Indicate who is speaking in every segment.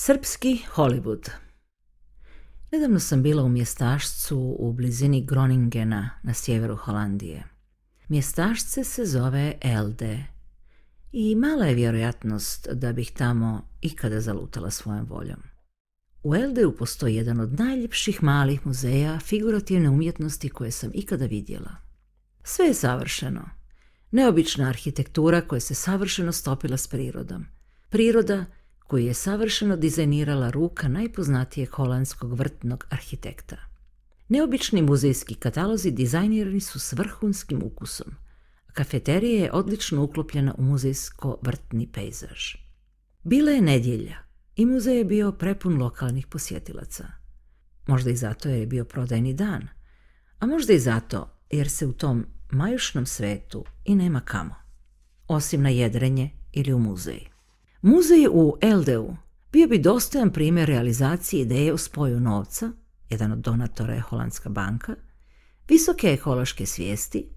Speaker 1: Srpski Hollywood Nedavno sam bila u mjestašcu u blizini Groningena na sjeveru Holandije. Mjestašce se zove Elde i mala je vjerojatnost da bih tamo ikada zalutala svojom voljom. U Elde postoji jedan od najljepših malih muzeja figurativne umjetnosti koje sam ikada vidjela. Sve je savršeno. Neobična arhitektura koja se savršeno stopila s prirodom. Priroda koji je savršeno dizajnirala ruka najpoznatijeg holandskog vrtnog arhitekta. Neobični muzejski katalozi dizajnirani su s vrhunskim ukusom, a kafeterija je odlično uklopljena u muzejsko-vrtni pejzaž. Bila je nedjelja i muzej je bio prepun lokalnih posjetilaca. Možda i zato je bio prodajni dan, a možda i zato jer se u tom majušnom svetu i nema kamo, osim na jedrenje ili u muzeji. Muzej u Eldeu bio bi dostojan primjer realizacije ideje o spoju novca, jedan od donatora je Holandska banka, visoke ekološke svijesti,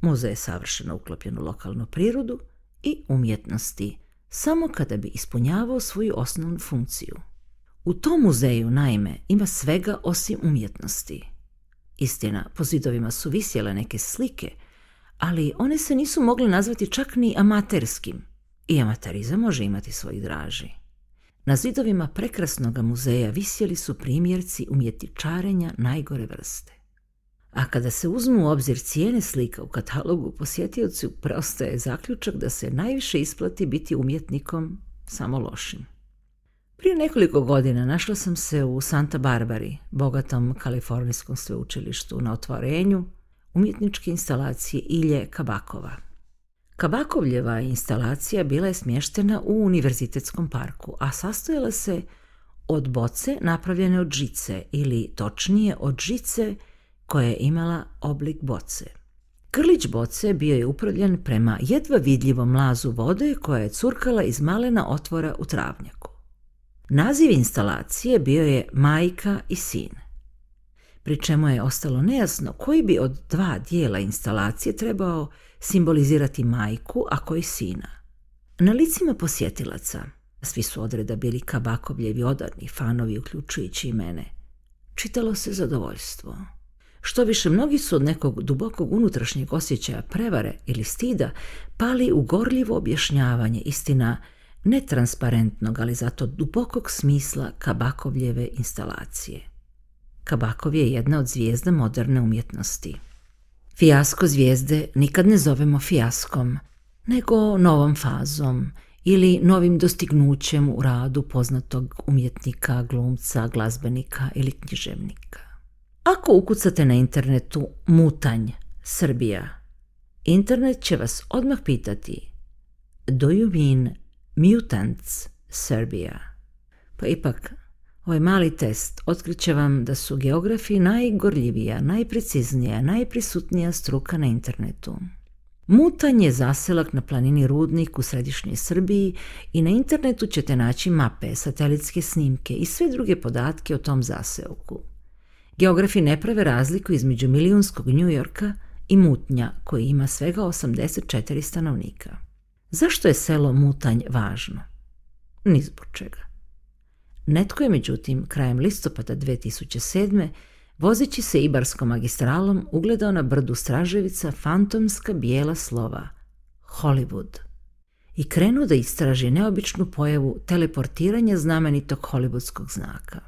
Speaker 1: muzej je savršeno uklopljen u lokalnu prirodu i umjetnosti, samo kada bi ispunjavao svoju osnovnu funkciju. U tom muzeju, naime, ima svega osim umjetnosti. Istina, po zidovima su visjele neke slike, ali one se nisu mogle nazvati čak ni amaterskim – i amaterizam može imati svojih draži. Na zidovima prekrasnog muzeja visjeli su primjerci umjetičarenja najgore vrste. A kada se uzmu u obzir cijene slika u katalogu, posjetiocu preostaje zaključak da se najviše isplati biti umjetnikom samo lošim. Prije nekoliko godina našla sam se u Santa Barbari, bogatom kalifornijskom sveučilištu, na otvorenju umjetničke instalacije Ilje Kabakova – Kabakovljeva instalacija bila je smještena u univerzitetskom parku, a sastojala se od boce napravljene od žice ili točnije od žice koja je imala oblik boce. Krlić boce bio je upravljen prema jedva vidljivom mlazu vode koja je curkala iz malena otvora u travnjaku. Naziv instalacije bio je Majka i sin pri čemu je ostalo nejasno koji bi od dva dijela instalacije trebao simbolizirati majku, a koji sina. Na licima posjetilaca, svi su odreda bili kabakovljevi odarni fanovi, uključujući i mene, čitalo se zadovoljstvo. Što više, mnogi su od nekog dubokog unutrašnjeg osjećaja prevare ili stida pali u gorljivo objašnjavanje istina netransparentnog, ali zato dubokog smisla kabakovljeve instalacije. Kabakov je jedna od zvijezda moderne umjetnosti. Fijasko zvijezde nikad ne zovemo fijaskom, nego novom fazom ili novim dostignućem u radu poznatog umjetnika, glumca, glazbenika ili književnika. Ako ukucate na internetu mutanj Srbija, internet će vas odmah pitati Do you mean mutants Srbija? Pa ipak Ovaj mali test otkriće vam da su geografi najgorljivija, najpreciznija, najprisutnija struka na internetu. Mutan je zaselak na planini Rudnik u središnjoj Srbiji i na internetu ćete naći mape, satelitske snimke i sve druge podatke o tom zaselku. Geografi ne prave razliku između milijunskog Njujorka i Mutnja koji ima svega 84 stanovnika. Zašto je selo Mutanj važno? Ni čega. Netko je međutim krajem listopada 2007. vozeći se Ibarskom magistralom ugledao na brdu Straževica fantomska bijela slova Hollywood i krenuo da istraži neobičnu pojavu teleportiranja znamenitog hollywoodskog znaka.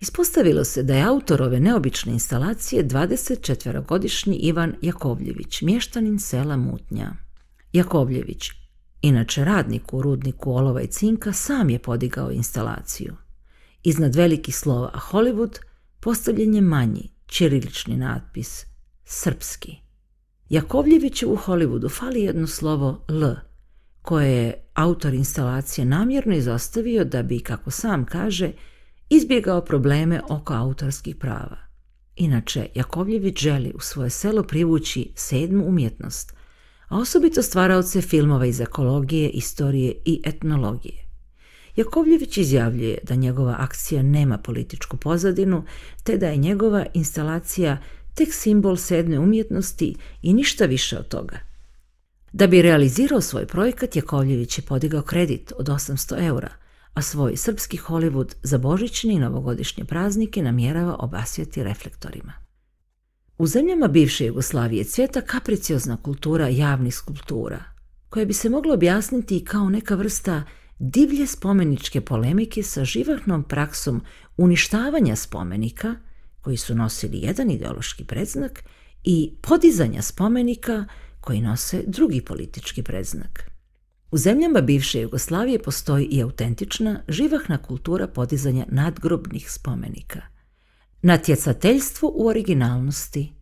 Speaker 1: Ispostavilo se da je autor ove neobične instalacije 24-godišnji Ivan Jakovljević, mještanin sela Mutnja. Jakovljević, Inače radnik u rudniku olova i cinka sam je podigao instalaciju. Iznad velikih slova Hollywood postavljen je manji, čirilični natpis, srpski. Jakovljeviću u Hollywoodu fali jedno slovo L, koje je autor instalacije namjerno izostavio da bi, kako sam kaže, izbjegao probleme oko autorskih prava. Inače, Jakovljević želi u svoje selo privući sedmu umjetnost, a osobito stvaraoce filmova iz ekologije, istorije i etnologije. Jakovljević izjavljuje da njegova akcija nema političku pozadinu, te da je njegova instalacija tek simbol sedne umjetnosti i ništa više od toga. Da bi realizirao svoj projekat, Jakovljević je podigao kredit od 800 eura, a svoj srpski Hollywood za božićni i novogodišnje praznike namjerava obasjeti reflektorima. U zemljama bivše Jugoslavije cvjeta kapriciozna kultura javnih skulptura, koja bi se mogla objasniti kao neka vrsta divlje spomeničke polemike sa živahnom praksom uništavanja spomenika, koji su nosili jedan ideološki predznak, i podizanja spomenika koji nose drugi politički predznak. U zemljama bivše Jugoslavije postoji i autentična, živahna kultura podizanja nadgrobnih spomenika – natjecateljstvu u originalnosti,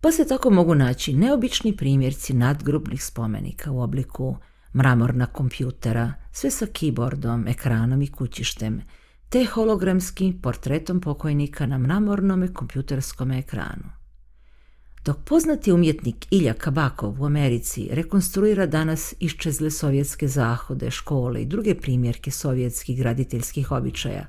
Speaker 1: pa se tako mogu naći neobični primjerci nadgrubnih spomenika u obliku mramorna kompjutera, sve sa keyboardom, ekranom i kućištem, te hologramskim portretom pokojnika na mramornom kompjuterskom ekranu. Dok poznati umjetnik Ilja Kabakov u Americi rekonstruira danas iščezle sovjetske zahode, škole i druge primjerke sovjetskih graditeljskih običaja,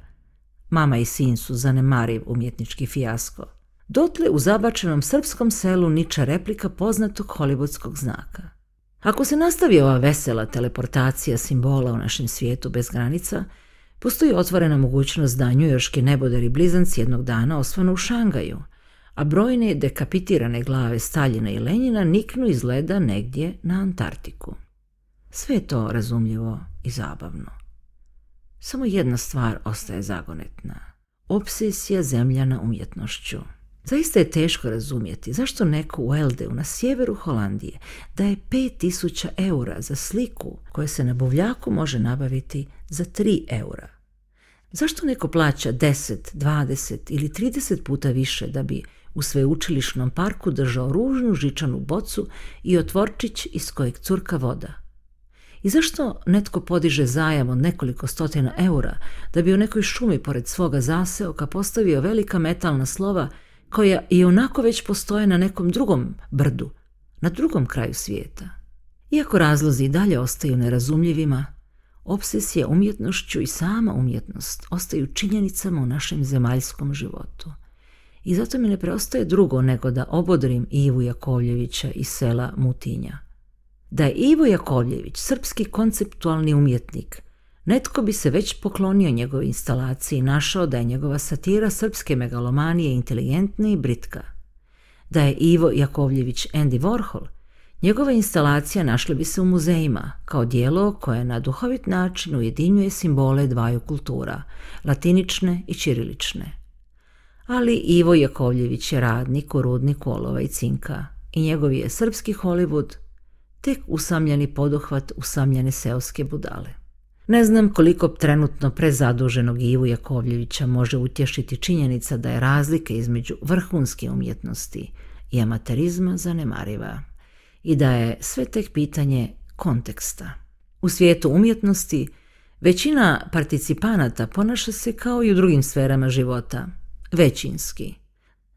Speaker 1: Mama i sin su zanemariv umjetnički fijasko. Dotle u zabačenom srpskom selu niča replika poznatog hollywoodskog znaka. Ako se nastavi ova vesela teleportacija simbola u našem svijetu bez granica, postoji otvorena mogućnost da njujoški neboderi blizanci jednog dana osvanu u Šangaju, a brojne dekapitirane glave Staljina i Lenjina niknu iz leda negdje na Antartiku. Sve je to razumljivo i zabavno. Samo jedna stvar ostaje zagonetna. zemlja na umjetnošću. Zaista je teško razumjeti zašto neko u Eldeu na sjeveru Holandije daje 5000 eura za sliku koja se na buvljaku može nabaviti za 3 eura. Zašto neko plaća 10, 20 ili 30 puta više da bi u sveučilišnom parku držao ružnu žičanu bocu i otvorčić iz kojeg curka voda? I zašto netko podiže zajam od nekoliko stotina eura da bi u nekoj šumi pored svoga zaseoka postavio velika metalna slova koja i onako već postoje na nekom drugom brdu, na drugom kraju svijeta? Iako razlozi i dalje ostaju nerazumljivima, obsesija umjetnošću i sama umjetnost ostaju činjenicama u našem zemaljskom životu. I zato mi ne preostaje drugo nego da obodrim Ivu Jakovljevića iz sela Mutinja. Da je Ivo Jakovljević srpski konceptualni umjetnik, netko bi se već poklonio njegovoj instalaciji i našao da je njegova satira srpske megalomanije inteligentna i britka. Da je Ivo Jakovljević Andy Warhol, njegova instalacija našla bi se u muzejima kao dijelo koje na duhovit način ujedinjuje simbole dvaju kultura, latinične i čirilične. Ali Ivo Jakovljević je radnik u rudniku olova i cinka i njegov je srpski Hollywood tek usamljeni poduhvat usamljene seoske budale. Ne znam koliko trenutno prezaduženog Ivu Jakovljevića može utješiti činjenica da je razlika između vrhunske umjetnosti i amaterizma zanemariva i da je sve tek pitanje konteksta. U svijetu umjetnosti većina participanata ponaša se kao i u drugim sferama života, većinski.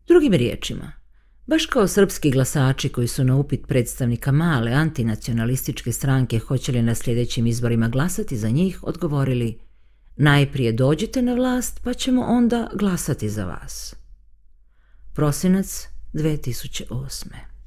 Speaker 1: Drugim riječima, Baš kao srpski glasači koji su na upit predstavnika male antinacionalističke stranke hoće li na sljedećim izborima glasati za njih, odgovorili Najprije dođite na vlast pa ćemo onda glasati za vas. Prosinac 2008.